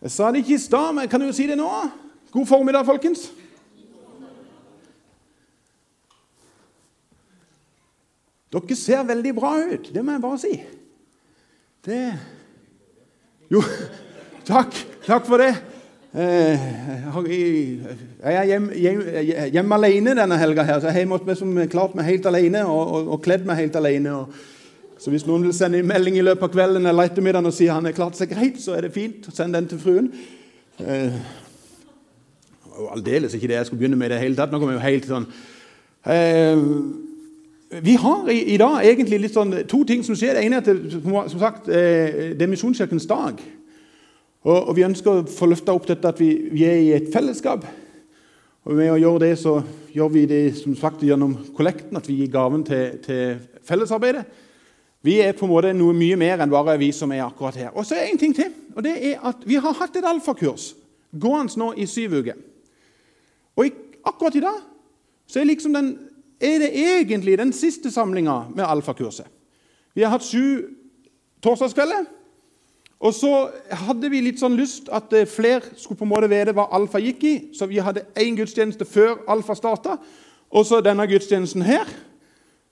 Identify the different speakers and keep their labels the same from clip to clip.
Speaker 1: Jeg sa det ikke i stad, men kan jo si det nå. God formiddag, folkens. Dere ser veldig bra ut, det må jeg bare si. Det Jo, takk. Takk for det. Eh, jeg er hjemme, hjem, hjem alene denne helga, her, så jeg har måttet liksom klart meg helt alene og, og, og kledd meg helt alene. Og, så hvis noen vil sende en melding i løpet av kvelden eller ettermiddagen og si han har klart seg greit, så er det fint. Send den til fruen. Eh, Aldeles ikke det jeg skulle begynne med i det hele tatt. Nå kommer jeg jo helt sånn eh, vi har i, i, dag egentlig litt sånn, to ting som skjer. Det ene er at det, som sagt, eh, det er Misjonskirkens dag. Og, og, Vi ønsker å få løfta opp dette at vi, vi, er i et fellesskap. Og Ved å gjøre det så gjør vi det som sagt gjennom kollekten, at vi gir gaven til, til fellesarbeidet. Vi er på en måte noe mye mer enn bare vi som er akkurat her. Og så er det en ting til, og det er at Vi har hatt et alfakurs gående nå i syv uker. Og akkurat i dag så er liksom den er det egentlig den siste samlinga med alfakurset. Vi har hatt sju torsdagskvelder. Og så hadde vi litt sånn lyst at eh, flere skulle på en måte vite hva alfa gikk i. Så vi hadde én gudstjeneste før alfa starta, og så denne gudstjenesten her,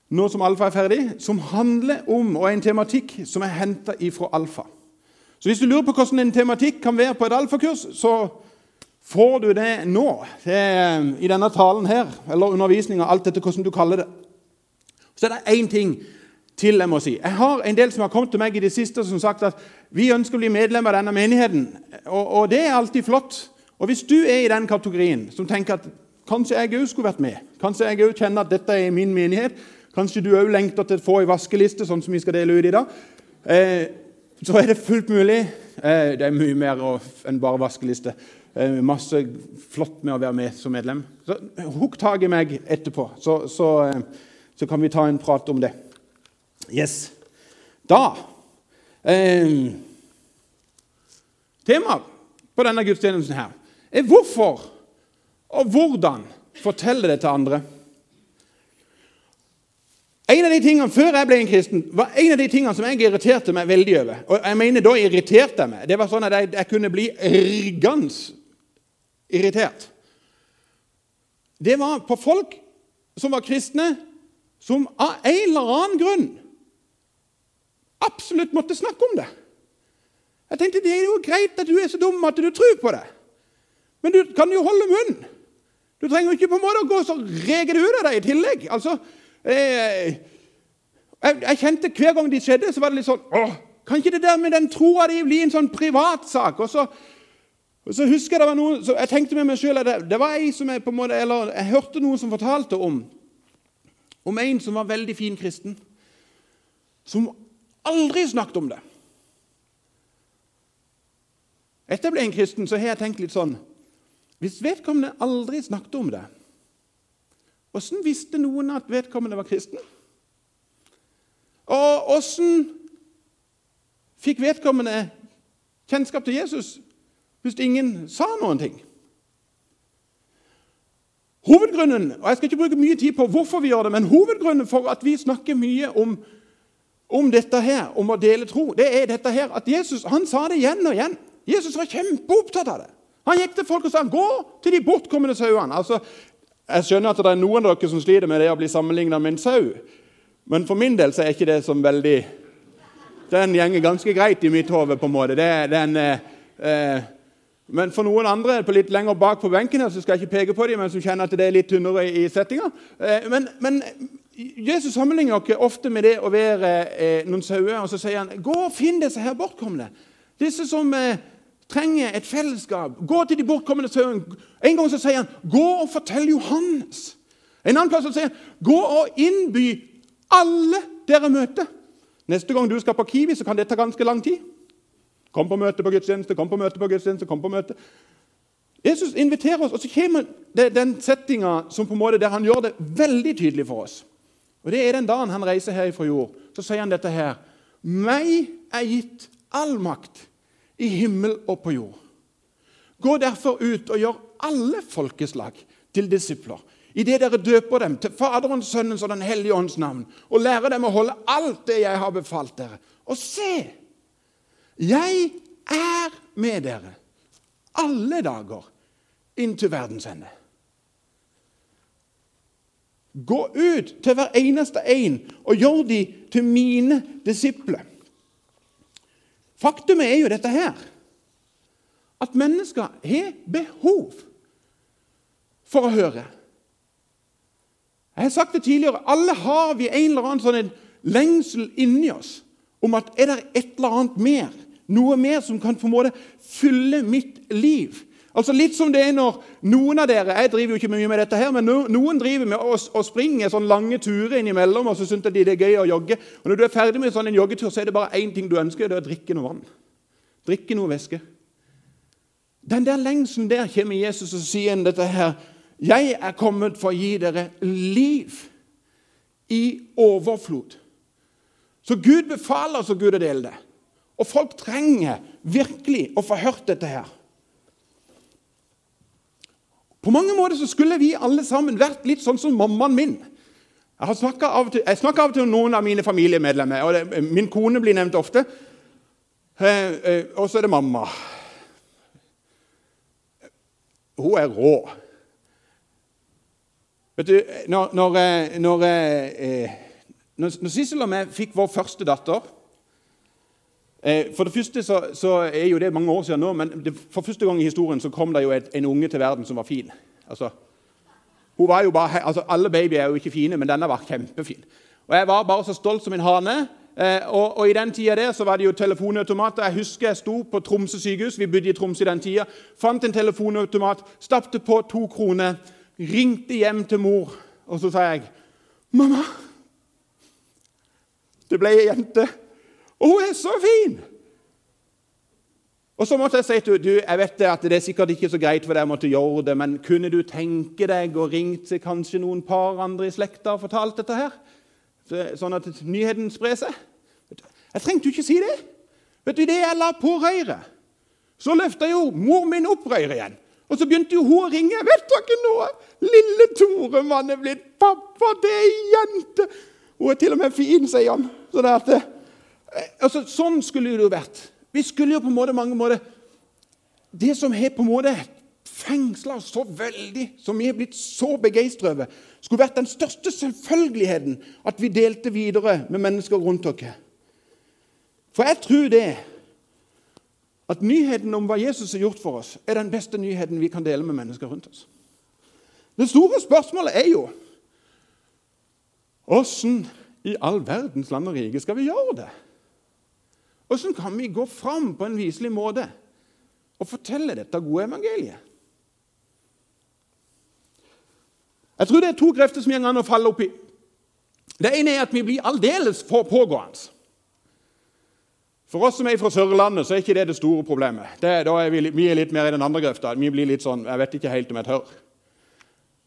Speaker 1: nå som alfa er ferdig, som handler om og er en tematikk som er henta ifra alfa. Så hvis du lurer på hvordan en tematikk kan være på et alfakurs, så får du det nå det i denne talen her, eller undervisninga, alt etter hvordan du kaller det. Så er det én ting til jeg må si. Jeg har en del som har kommet til meg i det siste som sagt at vi ønsker å bli medlem av denne menigheten. Og, og det er alltid flott. Og hvis du er i den kategorien som tenker at kanskje jeg òg skulle vært med, kanskje jeg òg kjenner at dette er min menighet, kanskje du òg lengter til å få ei vaskeliste, sånn som vi skal dele ut i dag, eh, så er det fullt mulig. Eh, det er mye mer enn bare vaskeliste. Eh, masse flott med å være med som medlem. Så Hukk tak i meg etterpå, så, så, eh, så, kan vi ta en prat om det. Yes. Da eh, Temaet på denne gudstjenesten her er hvorfor og hvordan fortelle det til andre. En av de tingene, Før jeg ble en kristen, var en av de tingene som jeg irriterte meg veldig over. Og jeg mener Da irriterte jeg meg. Det var sånn at jeg, jeg kunne bli riggende irritert. Det var på folk som var kristne, som av en eller annen grunn absolutt måtte snakke om det. Jeg tenkte det er jo greit at du er så dum at du tror på det, men du kan jo holde munn. Du trenger jo ikke på en måte å gå så rege det ut av deg i tillegg. Altså, jeg, jeg, kjente Hver gang de skjedde, så var det litt sånn åh, Kan ikke det der med den troa di bli en sånn privatsak? Og så og så husker Jeg det var noen, jeg tenkte med meg at det, det var ei som jeg på en måte, eller jeg hørte noen som fortalte om om en som var veldig fin kristen, som aldri snakket om det. Etter jeg ble en kristen, så har jeg tenkt litt sånn Hvis vedkommende aldri snakket om det, åssen visste noen at vedkommende var kristen? Og åssen fikk vedkommende kjennskap til Jesus hvis ingen sa noen ting. Hovedgrunnen og Jeg skal ikke bruke mye tid på hvorfor vi gjør det, men hovedgrunnen for at vi snakker mye om, om dette her, om å dele tro, det er dette her, at Jesus han sa det igjen og igjen. Jesus var kjempeopptatt av det. Han gikk til folk og sa 'gå til de bortkomne sauene'. Altså, jeg skjønner at det er noen av dere som sliter med det å bli sammenlignet med en sau. Men for min del så er ikke det som veldig Den gjenger ganske greit i mitt hode. på en måte. Det, den, eh, men for noen andre på litt lenger bak på benken her, så skal jeg ikke peke på dem, men som kjenner at det er litt tynnere i settinga. Eh, men, men, Jesus sammenligner oss ofte med det å være eh, noen sauer. Og så sier han gå og finn disse her bortkomne. Disse som eh, trenger et fellesskap. Gå til de bortkomne sauene. En gang så sier han gå og fortell Johannes. En annen plass så sier han gå og innby alle dere møter. Neste gang du skal på Kiwi, så kan det ta ganske lang tid. Kom på møte på gudstjeneste, kom på møte på gudstjeneste, kom på møte. Jesus inviterer oss, og så kommer det, den settinga der han gjør det veldig tydelig for oss. Og Det er den dagen han reiser her fra jord. Så sier han dette her. Meg er gitt all makt i himmel og på jord. Gå derfor ut og gjør alle folkeslag til disipler, idet dere døper dem til Faderens, Sønnens og Den hellige ånds navn, og lærer dem å holde alt det jeg har befalt dere. Og se, jeg er med dere alle dager inntil verdens ende. Gå ut til hver eneste en og gjør de til mine disipler. Faktum er jo dette her at mennesker har behov for å høre. Jeg har sagt det tidligere, alle har vi en eller annen sånn lengsel inni oss om at er det et eller annet mer, noe mer som kan på en måte fylle mitt liv. Altså Litt som det er når noen av dere Jeg driver jo ikke mye med dette, her, men noen driver med å, springe sånn lange turer innimellom, og så syns de det er gøy å jogge. Og Når du er ferdig med sånn en joggetur, så er det bare én ting du ønsker, det er å drikke noe vann. Drikke noe væske. Den der lengselen der kommer Jesus og sier en dette her. Jeg er kommet for å gi dere liv i overflod. Så Gud befaler oss Gud å dele det. Og folk trenger virkelig å få hørt dette her. På mange måter så skulle vi alle sammen vært litt sånn som mammaen min. Jeg snakker av, og til noen av mine familiemedlemmer. og det, Min kone blir nevnt ofte. Eh, eh, og så er det mamma. Hun er rå. Vet du, Når, når, eh, når, når, Sissel og jeg fikk vår første datter For det første så, så, er jo det mange år siden nå, men det, for første gang i historien så kom det jo et, en unge til verden som var fin. Altså, hun var jo bare, altså Alle babyer er jo ikke fine, men denne var kjempefin. Og Jeg var bare så stolt som en hane. Eh, og, og, I den tida der så var det jo telefonautomater. Jeg husker jeg sto på Tromsø sykehus. Vi bodde i Tromsø i den tida. Fant en telefonautomat, stappte på to kroner, ringte hjem til mor, og så sa jeg 'Mamma, det ble ei jente, og hun er så fin!' Og så måtte jeg si til henne jeg vet at det er sikkert ikke så greit for deg å måtte gjøre det, men kunne du tenke deg å ringe til kanskje noen par andre i slekta og fortalt dette her? Sånn at nyheten sprer seg? Jeg trengte jo ikke si det. Vet du, Idet jeg la på røret, så løfta jo mor min opp røret igjen. Og så begynte jo hun å ringe. 'Vet dere noe? Lille Toremann er blitt pappa. Det er jente.' Hun er til og med fin, sier han. Sånn at, eh, altså, sånn skulle det jo vært. Vi skulle jo på en måte mange måter Det som har på en måte fengsla oss så veldig, som vi har blitt så begeistra over, skulle vært den største selvfølgeligheten at vi delte videre med mennesker rundt oss. For jeg tror det at nyheten om hva Jesus har gjort for oss, er den beste nyheten vi kan dele med mennesker rundt oss. Det store spørsmålet er jo Åssen i all verdens land og rike skal vi gjøre det? Åssen kan vi gå fram på en viselig måte og fortelle dette gode evangeliet? Jeg tror det er to krefter som går an å falle opp i. Det ene er at vi blir aldeles for pågående. For oss som er fra Sørlandet, så er ikke det det store problemet. Det, da er vi, vi, er litt mer i den andre grøfta. Vi blir litt sånn Jeg vet ikke helt om jeg tør.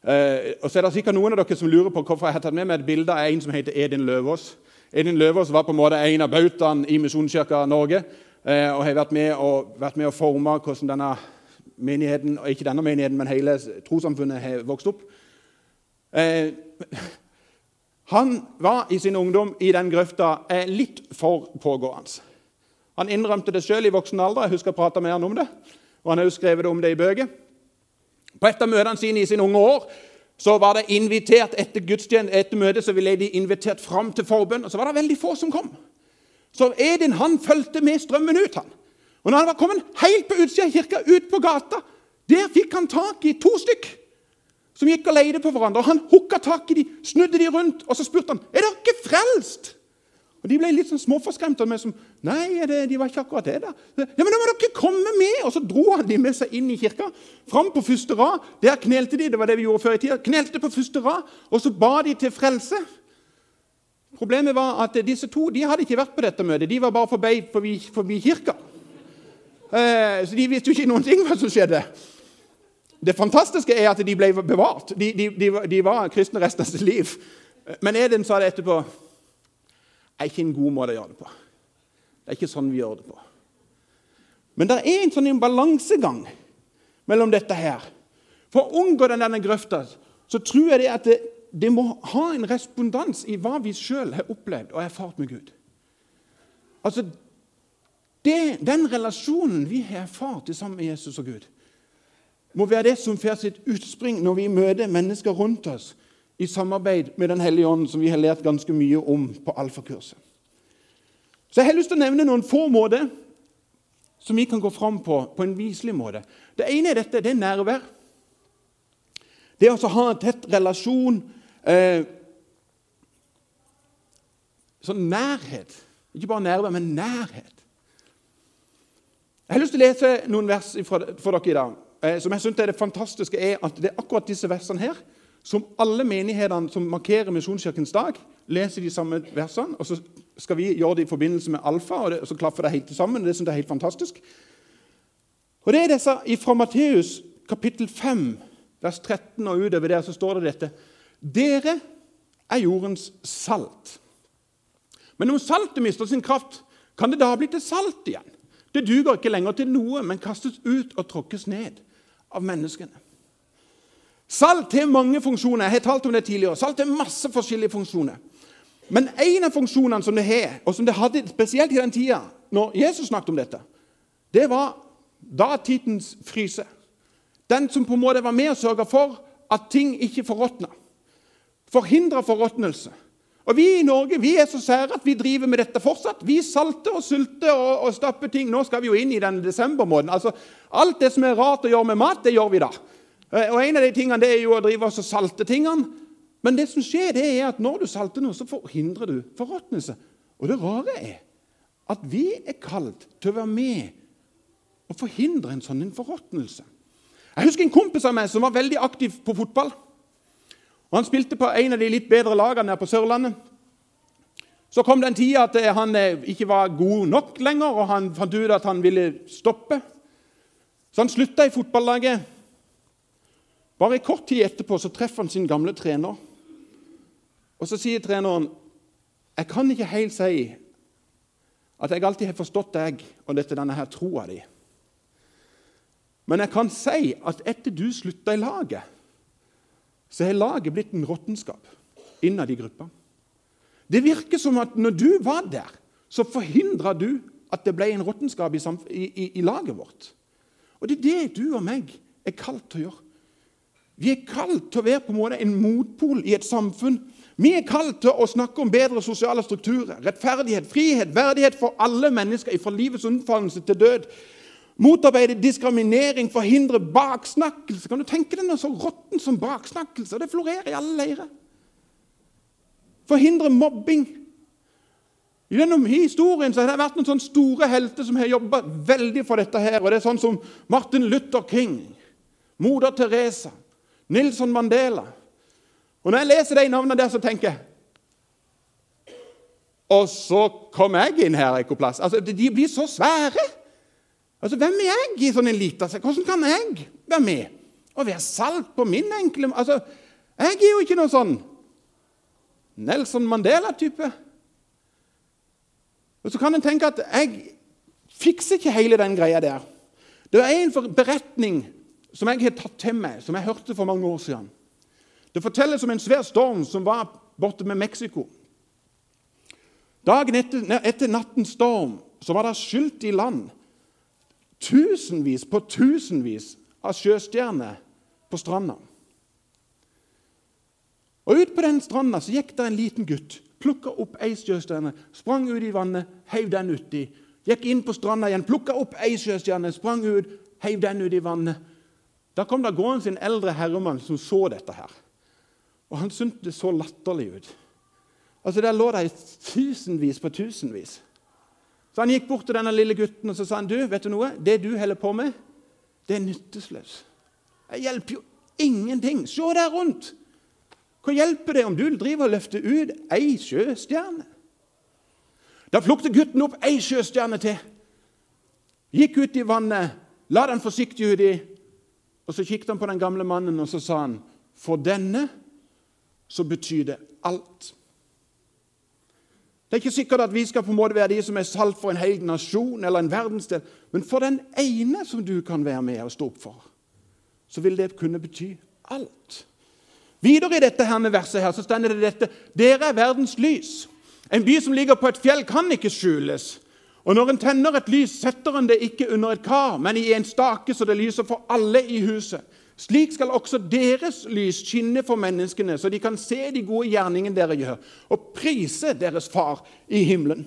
Speaker 1: Eh, og så er det sikkert noen av dere som lurer på hvorfor jeg har tatt med meg et bilde av en som heter Edin Løvaas. Edin Løvaas var på en måte en av bautaene i Misjonskirka Norge eh, og har vært med og, vært med å forme hvordan denne menigheten, og ikke denne menigheten, men hele trossamfunnet har vokst opp. Eh, han var i sin ungdom i den grøfta eh, litt for pågående. Han innrømte det sjøl i voksen alder. Jeg husker jeg prata med han om det. Og han har jo skrevet om det i bøker. På et av møtene sine i sine unge år så var det invitert etter gudstjeneste, etter møtet så ville de invitert fram til forbønn. Og så var det veldig få som kom. Så Edin han fulgte med strømmen ut. han. Og når han var kommet helt på utsida av kirka, ut på gata, der fikk han tak i to stykk som gikk og leide på hverandre. og Han hooka tak i de, snudde de rundt, og så spurte han er dere frelst. Og De ble litt sånn småforskremte. meg. som, Nei, det, de var ikke akkurat det. da. Ja, Men da må dere komme med! Og så dro han de med seg inn i kirka. Fram på første rad. Der knelte de. Det var det vi gjorde før i tida. Knelte på første rad, og så ba de til frelse. Problemet var at disse to de hadde ikke vært på dette møtet. De var bare forbi, forbi, forbi kirka. Eh, så de visste jo ikke noen ting hva som skjedde. Det fantastiske er at de ble bevart. De, de, de var kristne resten av sitt liv. Men Eden sa det etterpå er ikke en god måte å gjøre det på. Det er ikke sånn vi gjør det på. Men det er en sånn balansegang mellom dette her. For å unngå denne grøfta så tror jeg det at det, det må ha en respondans i hva vi sjøl har opplevd og erfart med Gud. Altså, det, den relasjonen vi har erfart sammen med Jesus og Gud, må være det som får sitt utspring når vi møter mennesker rundt oss i samarbeid med Den hellige ånd, som vi har lært ganske mye om på alfakurset. Så Jeg har lyst til å nevne noen få måter som vi kan gå fram på på en viselig måte. Det ene er dette, det er nærvær. Det å ha en tett relasjon eh, Sånn nærhet. Ikke bare nærvær, men nærhet. Jeg har lyst til å lese noen vers for dere i dag. Eh, som jeg synes er Det fantastiske er at det er akkurat disse versene her som alle menighetene som markerer Misjonskirkens dag, leser de samme versene. og Så skal vi gjøre det i forbindelse med alfa, og, det, og så klaffer det helt sammen. Det synes jeg er helt fantastisk. Og Det er disse fra Matteus kapittel 5, vers 13 og utover der, så står det dette. Dere er jordens salt. Men om saltet mister sin kraft, kan det da bli til salt igjen? Det duger ikke lenger til noe, men kastes ut og tråkkes ned av menneskene. Salt har mange funksjoner. Jeg har talt om det tidligere. Salt har masse forskjellige funksjoner. Men en av funksjonene som det har, og som det hadde spesielt i den tida når Jesus snakket om dette, det var datidens fryse. Den som på en måte var med og sørga for at ting ikke forråtna. Forhindra forråtnelse. Og Vi i Norge vi er så sære at vi driver med dette fortsatt. Vi salter og sulter og, og stapper ting. Nå skal vi jo inn i den desembermåneden. Altså, alt det som er rart å gjøre med mat, det gjør vi da. Eh, og En av de tingene det er jo å drive og salte tingene. Men det som skjer, det er at når du salter noe, så forhindrer du forråtnelse. Og det rare er at vi er kalt til å være med og forhindre en sånn forråtnelse. Jeg husker en kompis av meg som var veldig aktiv på fotball. Og Han spilte på en av de litt bedre lagene her på Sørlandet. Så kom den tida at han eh, ikke var god nok lenger, og han fant ut at han ville stoppe. Så han slutta i fotballaget. Bare kort tid etterpå så treffer han sin gamle trener. Og Så sier treneren jeg kan ikke helt si at jeg alltid har forstått deg og dette, denne her troa di. Men jeg kan si at etter du slutta i laget, så har laget blitt en råttenskap innad i gruppa. Det virker som at når du var der, så forhindra du at det ble en råttenskap i, i, i, laget vårt. Og det er det du og meg er kalt til å gjøre. Vi er kalt til å være på en måte en motpol i et samfunn. Vi er kalt til å snakke om bedre sosiale strukturer, rettferdighet, frihet, verdighet for alle mennesker, fra livets unnfallelse til død. Motarbeide diskriminering, forhindre baksnakkelse. Kan du tenke deg noe så råtten som baksnakkelse? Det florerer i alle leirer. Forhindre mobbing. I denne historien så har det vært noen sånne store helter som har jobba veldig for dette. her, og Det er sånn som Martin Luther King, moder Teresa, Nilsson Mandela. Og Når jeg leser de navnene der, så tenker jeg Og så kom jeg inn her, Ekoplass. Altså, De blir så svære. Altså, Hvem er jeg i sånn en liten Hvordan kan jeg være med og være salt på min enkle Altså, Jeg er jo ikke noe sånn Nelson Mandela-type. Og Så kan en tenke at jeg fikser ikke hele den greia der. Det er en beretning som jeg har tatt til meg, som jeg hørte for mange år siden. Det fortelles om en svær storm som var borte med Mexico. Dagen etter, etter nattens storm så var det skylt i land tusenvis på tusenvis av sjøstjerner på stranda. Og Ut på den stranda så gikk det en liten gutt. Plukka opp ei sjøstjerne, sprang ut i vannet, heiv den uti. Gikk inn på stranda igjen, plukka opp ei sjøstjerne, sprang ut, heiv den ut i vannet. Da kom det gående en eldre herremann som så dette her. Og han syntes det så latterlig ut. Altså Der lå det tusenvis på tusenvis. Så Han gikk bort til denne lille gutten og så sa han, du, vet du noe? Det du holder på med, det er nyttesløst. Det hjelper jo ingenting. Se der rundt. Hva hjelper det om du driver og løfter ut ei sjøstjerne? Da plukket gutten opp ei sjøstjerne til, gikk ut i vannet, la den forsiktig uti, og så kikket han på den gamle mannen og så sa han, for denne så betyr det alt. Det er ikke sikkert at vi skal på en måte være de som er salt for en hel nasjon eller en verdensdel, men for den ene som du kan være med og stå opp for, så vil det kunne bety alt. Videre i dette her med verset her, så stender det dette Dere er verdens lys. En by som ligger på et fjell, kan ikke skjules. Og når en tenner et lys, setter en det ikke under et kar, men i en stake, så det lyser for alle i huset. Slik skal også deres lys skinne for menneskene, så de kan se de gode gjerningene dere gjør, og prise deres Far i himmelen.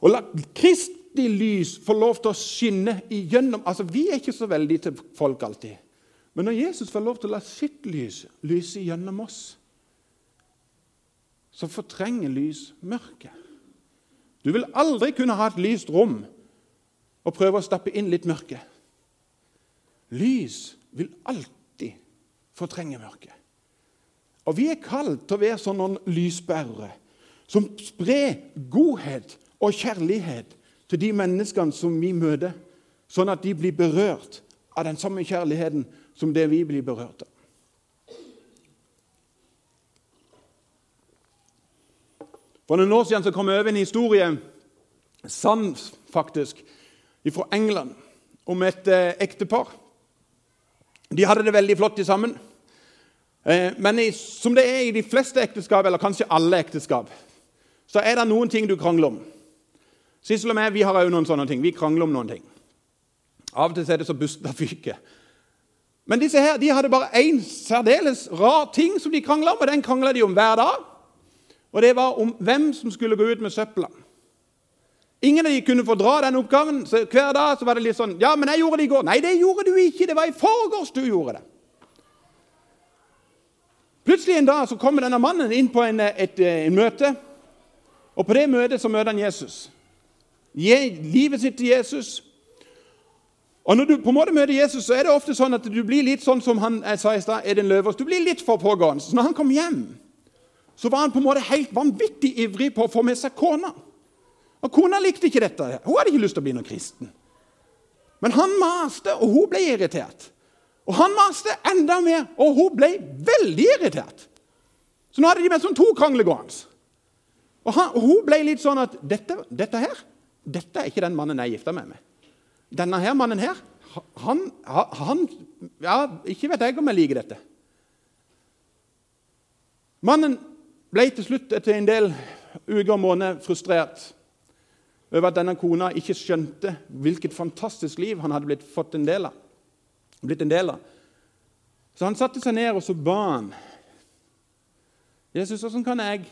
Speaker 1: Og la Kristi lys få lov til å skinne igjennom Altså, Vi er ikke så veldig til folk alltid. Men når Jesus får lov til å la sitt lys lyse gjennom oss, så fortrenger lys mørket. Du vil aldri kunne ha et lyst rom og prøve å stappe inn litt mørke. Lys vil alltid fortrenge mørket. Og vi er kalt til å være sånne noen lysbærere som sprer godhet og kjærlighet til de menneskene som vi møter, sånn at de blir berørt av den samme kjærligheten som det vi blir berørt av. For noen år siden så kom jeg over en historie, sann faktisk, fra England, om et eh, ektepar. De hadde det veldig flott sammen. Eh, men i, som det er i de fleste ekteskap, eller kanskje alle ekteskap, så er det noen ting du krangler om. Sissel og jeg vi har også noen sånne ting. Vi krangler om noen ting. Av og til er det så busta fyker. Men disse her, de hadde bare én særdeles rar ting som de krangla om, og den krangla de om hver dag. Og det var om hvem som skulle gå ut med søpla. Ingen av de kunne få dra den oppgaven. så Hver dag så var det litt sånn 'Ja, men jeg gjorde det i går.' 'Nei, det gjorde du ikke. Det var i forgårs du gjorde det.' Plutselig en dag så kommer denne mannen inn på en, et, en møte. Og På det møtet så møter han Jesus. Gi livet sitt til Jesus. Og Når du på en måte møter Jesus, så er det ofte sånn at du blir litt sånn som han jeg sa i stad, Edin Løvås. Du blir litt for pågående. Så når han kom hjem, så var han på en måte helt vanvittig ivrig på å få med seg kona. Og Kona likte ikke dette. Hun hadde ikke lyst til å bli noen kristen. Men han maste, og hun ble irritert. Og han maste enda mer, og hun ble veldig irritert. Så nå hadde de med sånn to kranglegående. Og, og, hun ble litt sånn at dette, dette, her dette er ikke den mannen jeg gifta meg med. Denne her mannen her, han, han ja, Ikke vet jeg om jeg liker dette. Mannen ble til slutt etter en del uker og måneder frustrert over at denne kona ikke skjønte hvilket fantastisk liv han hadde blitt, en del av, blitt en del av. Så han satte seg ned og så ba han. Jesus, hvordan kan jeg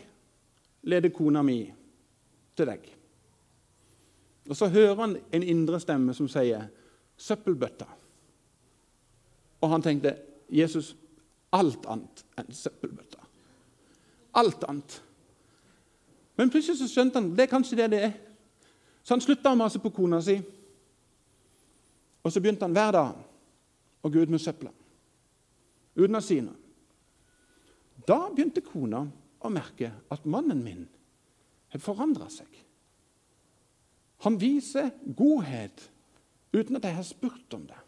Speaker 1: lede kona mi til deg? Og Så hører han en indre stemme som sier 'søppelbøtta'. Og han tenkte 'Jesus, alt annet enn søppelbøtta' alt annet. Men plutselig så skjønte han det er kanskje det det er. Så han slutta å mase på kona si. Og så begynte han hver dag å gå ut med søpla uten å si noe. Da begynte kona å merke at mannen min har forandra seg. Han viser godhet uten at jeg har spurt om det.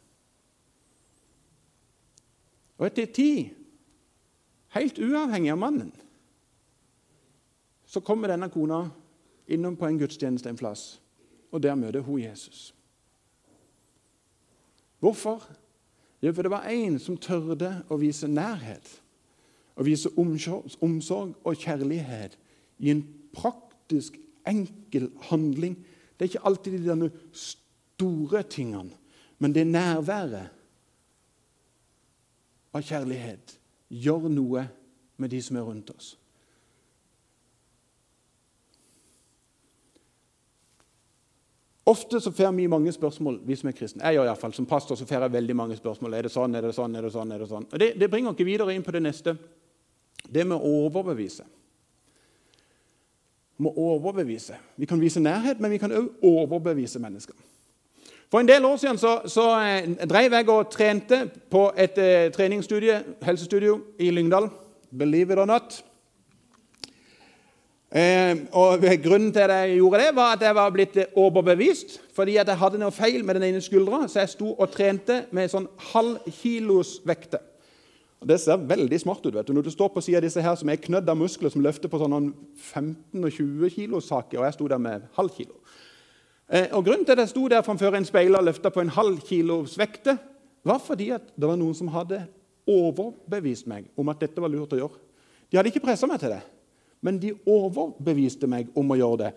Speaker 1: Og etter tid, helt uavhengig av mannen, så kommer denne kona innom på en gudstjeneste en plass, og der møter hun Jesus. Hvorfor? Jo, for det var en som tørde å vise nærhet. Å vise omsorg og kjærlighet i en praktisk, enkel handling. Det er ikke alltid de denne store tingene, men det nærværet av kjærlighet gjør noe med de som er rundt oss. Ofte så får vi mange spørsmål, vi som er kristne. Jeg gjør iallfall. Som pastor så får jeg veldig mange spørsmål. Er det sånn, er det sånn, er det sånn? er Det sånn? Og det, det bringer ikke videre inn på det neste. Det med å overbevise. Må overbevise. Vi kan vise nærhet, men vi kan òg overbevise mennesker. For en del år siden så, så eh, drev jeg og trente på et eh, treningsstudie, helsestudio i Lyngdal. Believe it or not. Eh, og Grunnen til at jeg gjorde det, var at jeg var blitt overbevist. Fordi at jeg hadde noe feil med den ene skuldra, så jeg sto og trente med sånn halv kilos vekte Og Det ser veldig smart ut vet du. når du står på siden av disse her som er knødd av muskler som løfter på sånn 15-20 kilos saker, og jeg sto der med halv kilo. Eh, og Grunnen til at jeg sto der framfor en speiler og løfta på en halv kilos vekte, var fordi at det var noen som hadde overbevist meg om at dette var lurt å gjøre. De hadde ikke pressa meg til det men de overbeviste meg om å gjøre det.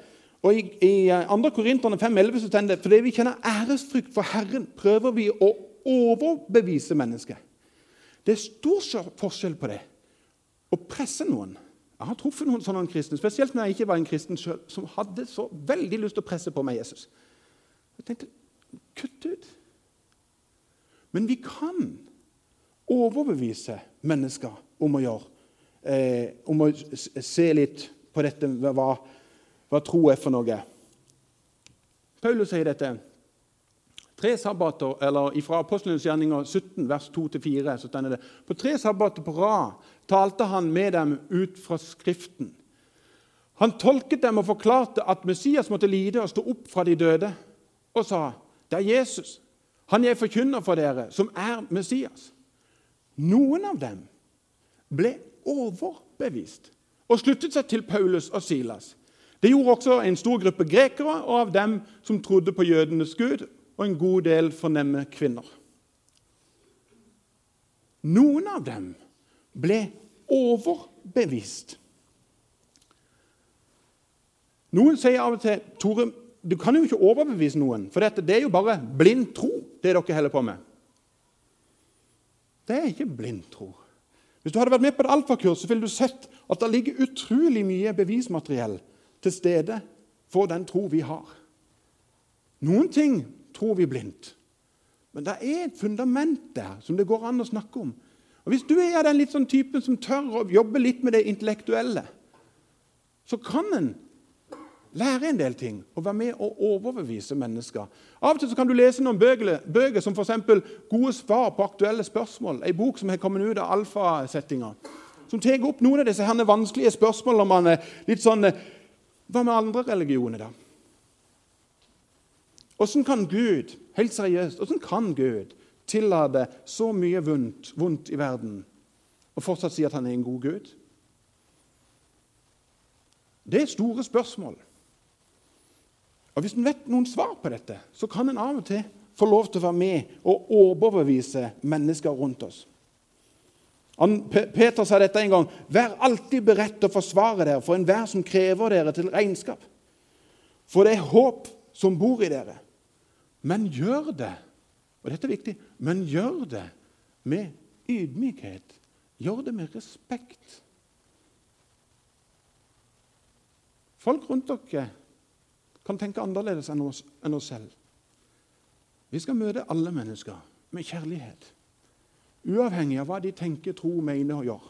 Speaker 1: Og I, i 2. Korinterne 5,11 så står det fordi vi kjenner æresfrykt for Herren, prøver vi å overbevise mennesket. Det er stor forskjell på det å presse noen. Jeg har truffet noen sånne kristne, spesielt når jeg ikke var en kristen sjøl, som hadde så veldig lyst til å presse på meg Jesus. Jeg tenkte kutt ut. Men vi kan overbevise mennesker om å gjøre eh, om å se litt på dette hva, hva tro er for noe. Paulus sier dette. Tre sabbater, eller Fra Apostlenes gjerninger 17, vers 2-4 så stender det På tre sabbater på rad talte han med dem ut fra Skriften. Han tolket dem og forklarte at Messias måtte lide og stå opp fra de døde, og sa, 'Det er Jesus, han jeg forkynner for dere, som er Messias.' Noen av dem ble overbevist og sluttet seg til Paulus og Silas. Det gjorde også en stor gruppe grekere og av dem som trodde på jødenes gud, og en god del fornemme kvinner. Noen av dem ble overbevist. Noen sier av og til Tore, du kan jo ikke overbevise noen, for dette, det er jo bare blind tro, det dere holder på med. Det er ikke blind tro. Hvis du hadde vært med på et alfakurs, så ville du sett at det ligger utrolig mye bevismateriell til stede for den tro vi har. Noen ting tror vi blindt, men det er et fundament der som det går an å snakke om. Og Hvis du er den litt sånn typen som tør å jobbe litt med det intellektuelle, så kan en lære en del ting og være med å overbevise mennesker. Av og til kan du lese noen bøker, bøker som f.eks. 'Gode svar på aktuelle spørsmål', en bok som har kommet ut av alfasettinga. Som tar opp noen av disse herne vanskelige spørsmålene man er litt sånn Hva med andre religioner, da? Åssen kan Gud helt seriøst, hvordan kan Gud tillate så mye vondt, vondt i verden og fortsatt si at han er en god Gud? Det er store spørsmål. Og Hvis en vet noen svar på dette, så kan en av og til få lov til å være med og overbevise mennesker rundt oss. Peter sa dette en gang.: Vær alltid beredt til å forsvare dere for enhver som krever dere til regnskap. For det er håp som bor i dere. Men gjør det og dette er viktig, men gjør det med ydmykhet. Gjør det med respekt. Folk rundt dere kan tenke annerledes enn oss, enn oss selv. Vi skal møte alle mennesker med kjærlighet, uavhengig av hva de tenker, tror, mener og gjør.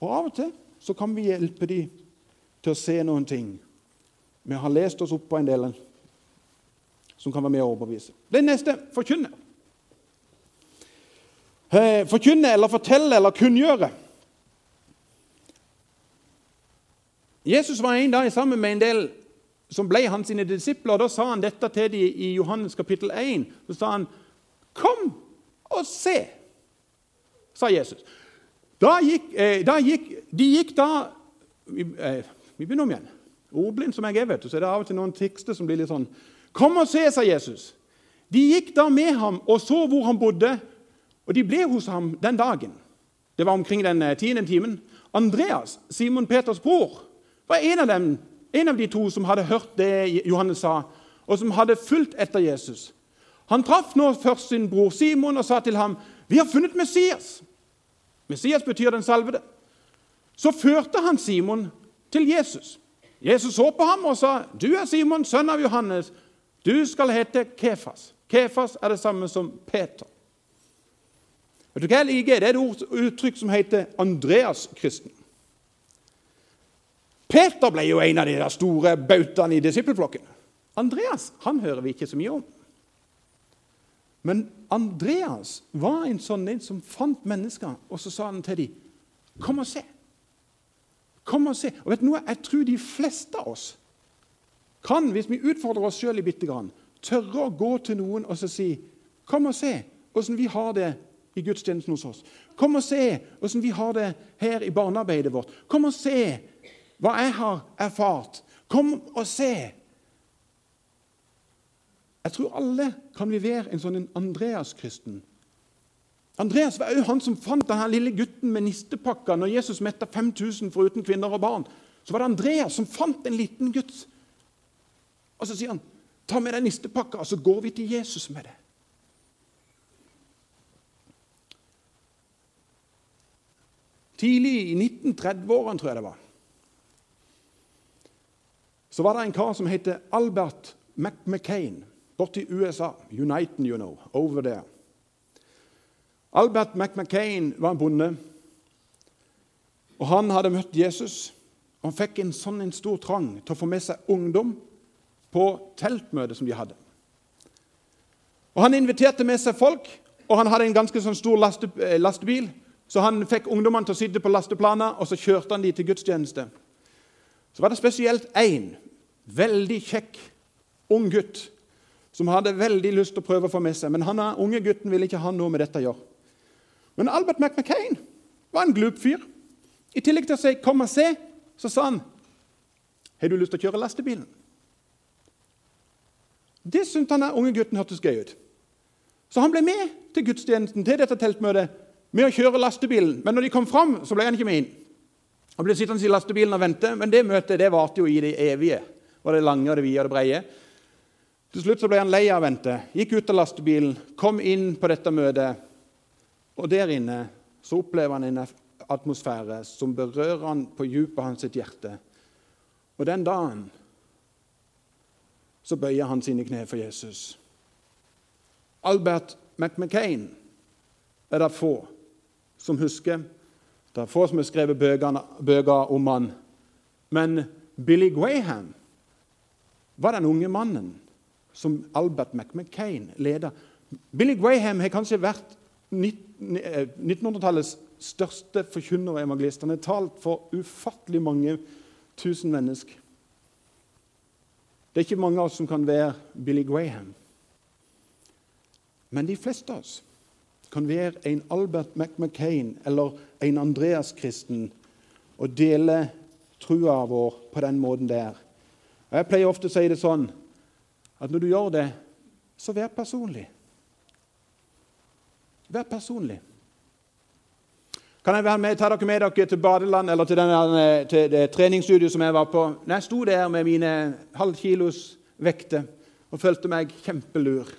Speaker 1: Og Av og til så kan vi hjelpe dem til å se noen ting. Vi har lest oss opp på en del som kan være med å overbevise. Det neste forkynne. Eh, forkynne eller fortelle eller kunngjøre. Jesus var en dag sammen med en del som ble hans sine disipler. Da sa han dette til dem i Johannes kapittel 1. Så sa han, 'Kom og se', sa Jesus. Da gikk, eh, da gikk, de gikk da eh, Vi begynner om igjen. Ordblind som jeg er, vet du, så er det av og til noen tekster som blir litt sånn 'Kom og se', sa Jesus. De gikk da med ham og så hvor han bodde, og de ble hos ham den dagen. Det var omkring den eh, tiende timen. Andreas, Simon Peters bror, var en av, dem, en av de to som hadde hørt det Johannes sa, og som hadde fulgt etter Jesus. Han traff nå først sin bror Simon og sa til ham, 'Vi har funnet Messias.' Messias betyr den salvede. Så førte han Simon til Jesus. Jesus så på ham og sa, 'Du er Simon, sønn av Johannes. Du skal hete Kefas.' Kefas er det samme som Peter. Vet du hva jeg liker? Det er et uttrykk som heter Andreas-kristen. Peter ble jo en av de store bautaene i disippelflokken. Andreas han hører vi ikke så mye om. Men Andreas var en sånn en som fant mennesker, og så sa han til dem, 'Kom og se.' Kom og se. Og vet du noe? Jeg tror de fleste av oss kan, hvis vi utfordrer oss sjøl bitte grann, tørre å gå til noen og så si 'Kom og se åssen vi har det i gudstjenesten hos oss.' 'Kom og se åssen vi har det her i barnearbeidet vårt.' 'Kom og se hva jeg har erfart. Kom og se. Jeg tror alle kan vi være en sånn Andreas-kristen. Andreas var òg han som fant denne lille gutten med nistepakka når Jesus metta 5000 foruten kvinner og barn. Så var det Andreas som fant en liten gutt. Og så sier han, 'Ta med deg nistepakka, og så går vi til Jesus med det.' Tidlig i 1930-årene, tror jeg det var, så var det en kar som heter Albert McMcCain borti USA. Uniten, you know. Over there. Albert McMcCain var en bonde. Og Han hadde møtt Jesus. og Han fikk en sånn en stor trang til å få med seg ungdom på teltmøtet som de hadde. Og Han inviterte med seg folk, og han hadde en ganske sånn stor laste, eh, lastebil. Så han fikk ungdommene til å sitte på lasteplaner, og så kjørte han de til gudstjeneste. Så var det spesielt én veldig kjekk ung gutt som hadde veldig lyst til å prøve å få med seg. Men han unge gutten ville ikke ha noe med dette å gjøre. Men Albert McMacCain var en glup fyr. I tillegg til å si 'kom og se', så sa han 'Har du lyst til å kjøre lastebilen?' Det syntes han den unge gutten hørtes gøy ut. Så han ble med til gudstjenesten til dette teltmøtet med å kjøre lastebilen. Men når de kom fram, så ble han ikke med inn. Han ble sittende i lastebilen og vente, men det møtet det varte jo i det evige. Og det lange og det vide og det breie. Til slutt så ble han lei av å vente, gikk ut av lastebilen, kom inn på dette møtet. Og der inne så opplever han en atmosfære som berører han på dypet av hans hjerte. Og den dagen så bøyer han sine kne for Jesus. Albert McMcCain er det få som husker. Det er få som har skrevet bøker om han. Men Billy Graham var den unge mannen som Albert McMcCain leder. Billy Graham har kanskje vært 1900-tallets eh, største forkynner og evangelist. Han har talt for ufattelig mange tusen mennesker. Det er ikke mange av oss som kan være Billy Graham. Men de fleste av oss kan være en Albert McMcCain eller en Andreas-kristen og dele trua vår på den måten der. Jeg pleier ofte å si det sånn at når du gjør det, så vær personlig. Vær personlig. Kan jeg være med, ta dere med dere til badeland eller til, denne, til det treningsstudioet som jeg var på? Når jeg sto der med mine halvkilos vekter og følte meg kjempelur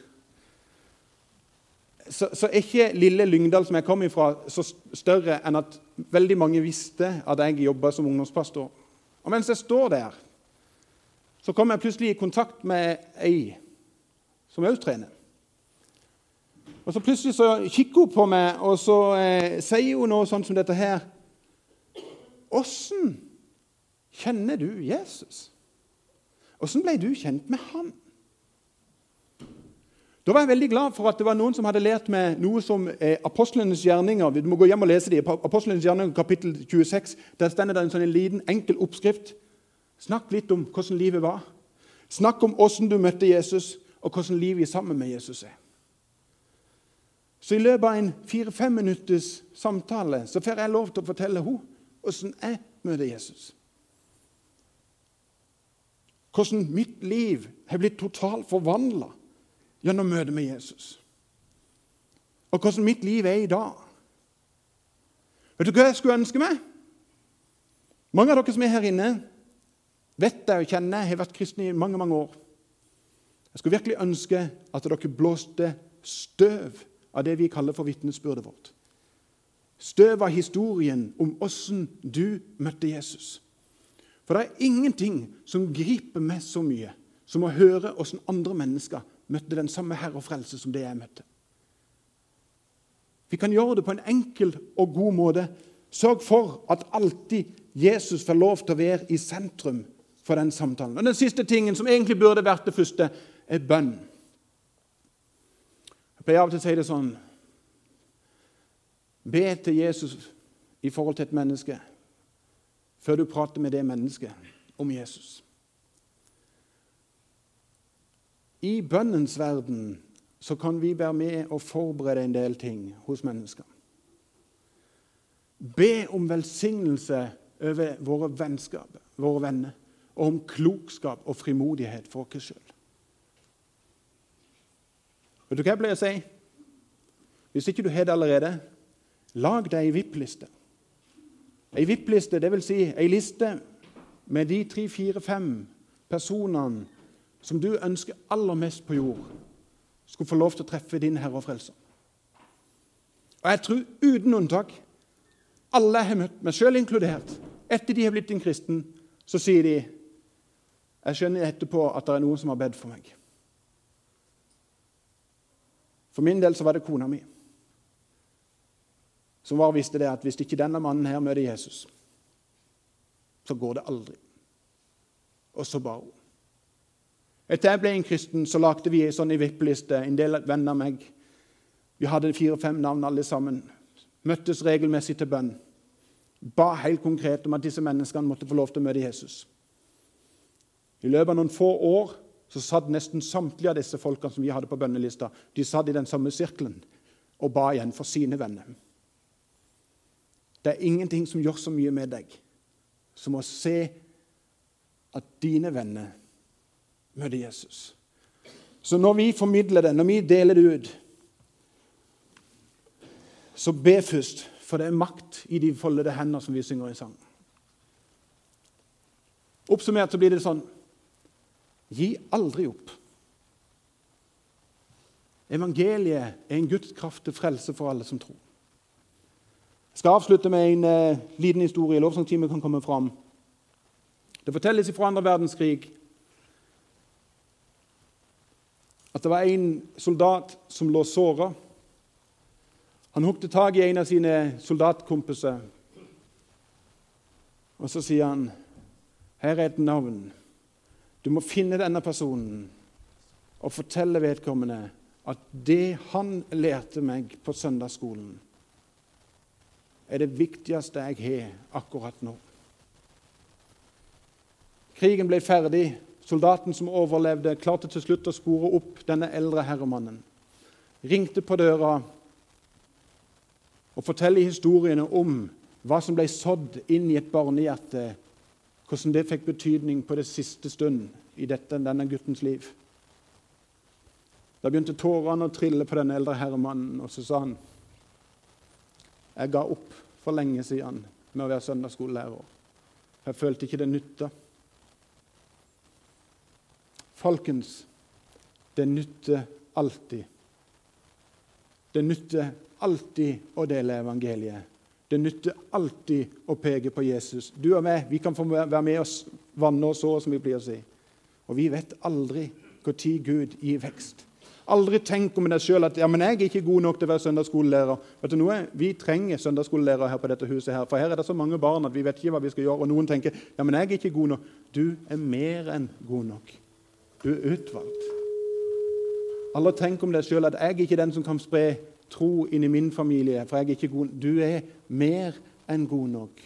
Speaker 1: så, så er ikke lille Lyngdal, som jeg kom ifra, så større enn at veldig mange visste at jeg jobba som ungdomspastor. Og mens jeg står der så kom jeg plutselig i kontakt med ei som òg trener. Og så Plutselig så kikker hun på meg, og så eh, sier hun noe sånt som dette her. Åssen kjenner du Jesus? Åssen ble du kjent med han? Da var jeg veldig glad for at det var noen som hadde lært meg noe som er apostlenes gjerninger. Du må gå hjem og lese det. Apostlenes gjerninger, kapittel 26. Der stender det en sånn liten, enkel oppskrift Snakk litt om hvordan livet var. Snakk om hvordan du møtte Jesus, og hvordan livet sammen med Jesus er. Så i løpet av en fire-fem minutters samtale så får jeg lov til å fortelle henne hvordan jeg møter Jesus. Hvordan mitt liv har blitt totalt forvandla gjennom møtet med Jesus. Og hvordan mitt liv er i dag. Vet du hva jeg skulle ønske meg? Mange av dere som er her inne, vet jeg og kjenner, jeg har vært kristen i mange mange år. Jeg skulle virkelig ønske at dere blåste støv av det vi kaller for vitnesbyrdet vårt. Støv av historien om åssen du møtte Jesus. For det er ingenting som griper meg så mye som å høre åssen andre mennesker møtte den samme Herre og Frelse som det jeg møtte. Vi kan gjøre det på en enkel og god måte. Sørg for at alltid Jesus får lov til å være i sentrum for den samtalen. Og Den siste tingen, som egentlig burde vært det første, er bønn. Jeg pleier av og til å si det sånn Be til Jesus i forhold til et menneske før du prater med det mennesket om Jesus. I bønnens verden så kan vi være med og forberede en del ting hos mennesker. Be om velsignelse over våre vennskap, våre venner og om klokskap og frimodighet for oss sjøl. Vet du hva jeg pleier å si? Hvis ikke du har det allerede, lag deg ei VIP-liste. Ei VIP-liste, dvs. Si ei liste med de tre, fire, fem personene som du ønsker aller mest på jord, skulle få lov til å treffe din Herre og Frelser. Og jeg tror uten unntak alle jeg har møtt, meg sjøl inkludert, etter de har blitt en kristen, så sier de jeg skjønner etterpå at det er noen som har bedt for meg. For min del så var det kona mi som var visste det at hvis ikke denne mannen her møter Jesus, så går det aldri. Og så ba hun. Etter jeg ble en kristen, så lagde vi en sånn vippeliste. En del venner av meg. Vi hadde fire-fem navn alle sammen. Møttes regelmessig til bønn. Ba helt konkret om at disse menneskene måtte få lov til å møte Jesus. I løpet av noen få år så satt nesten samtlige av disse folkene som vi hadde på bønnelista, de satt i den samme sirkelen og ba igjen for sine venner. Det er ingenting som gjør så mye med deg som å se at dine venner møter Jesus. Så når vi formidler det, når vi deler det ut, så be først, for det er makt i de foldede hender som vi synger i sangen. Oppsummert så blir det sånn Gi aldri opp. Evangeliet er en Guds kraft til frelse for alle som tror. Jeg skal avslutte med en eh, liten historie. Lovsangtimen kan komme fram. Det fortelles fra andre verdenskrig at det var en soldat som lå såra. Han hukte tak i en av sine soldatkompiser, og så sier han, 'Her er et navn. Du må finne denne personen og fortelle vedkommende at det han lærte meg på søndagsskolen, er det viktigste jeg har akkurat nå. Krigen ble ferdig. Soldaten som overlevde, klarte til slutt å spore opp denne eldre herremannen. Ringte på døra og forteller historiene om hva som ble sådd inn i et barnehjerte, hvordan det fikk betydning på det siste stund i dette, denne guttens liv. Da begynte tårene å trille på den eldre herremannen, og så sa han jeg ga opp for lenge siden med å være søndagsskolelærer. Jeg følte ikke det nytta. Folkens, det nytter alltid. Det nytter alltid å dele evangeliet. Det nytter alltid å peke på Jesus. Du og meg vi kan få være med oss vanne og så, som vi pleier å si. Og vi vet aldri når Gud gir vekst. Aldri tenk om deg sjøl at ja, men jeg er ikke god nok til å være søndagsskolelærer. Vet du noe? Vi trenger søndagsskolelærere her på dette huset, her, for her er det så mange barn at vi vet ikke hva vi skal gjøre. Og noen tenker ja, men jeg er ikke god nok. Du er mer enn god nok. Du er utvalgt. Aldri tenk om deg sjøl at jeg er ikke den som kan spre tro inn i min familie. for jeg er ikke god. Du er mer enn god nok.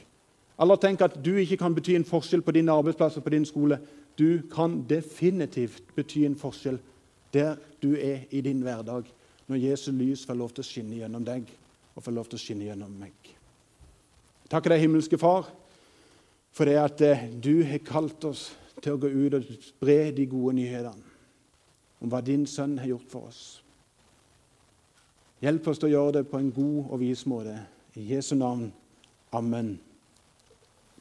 Speaker 1: Eller tenk at du ikke kan bety en forskjell på din arbeidsplass og på din skole. Du kan definitivt bety en forskjell der du er i din hverdag, når Jesu lys får lov til å skinne gjennom deg og får lov til å skinne gjennom meg. Takker deg, himmelske Far, for det at eh, du har kalt oss til å gå ut og spre de gode nyhetene om hva din sønn har gjort for oss. Hjelp oss til å gjøre det på en god og vis måte. I Jesu navn. Amen.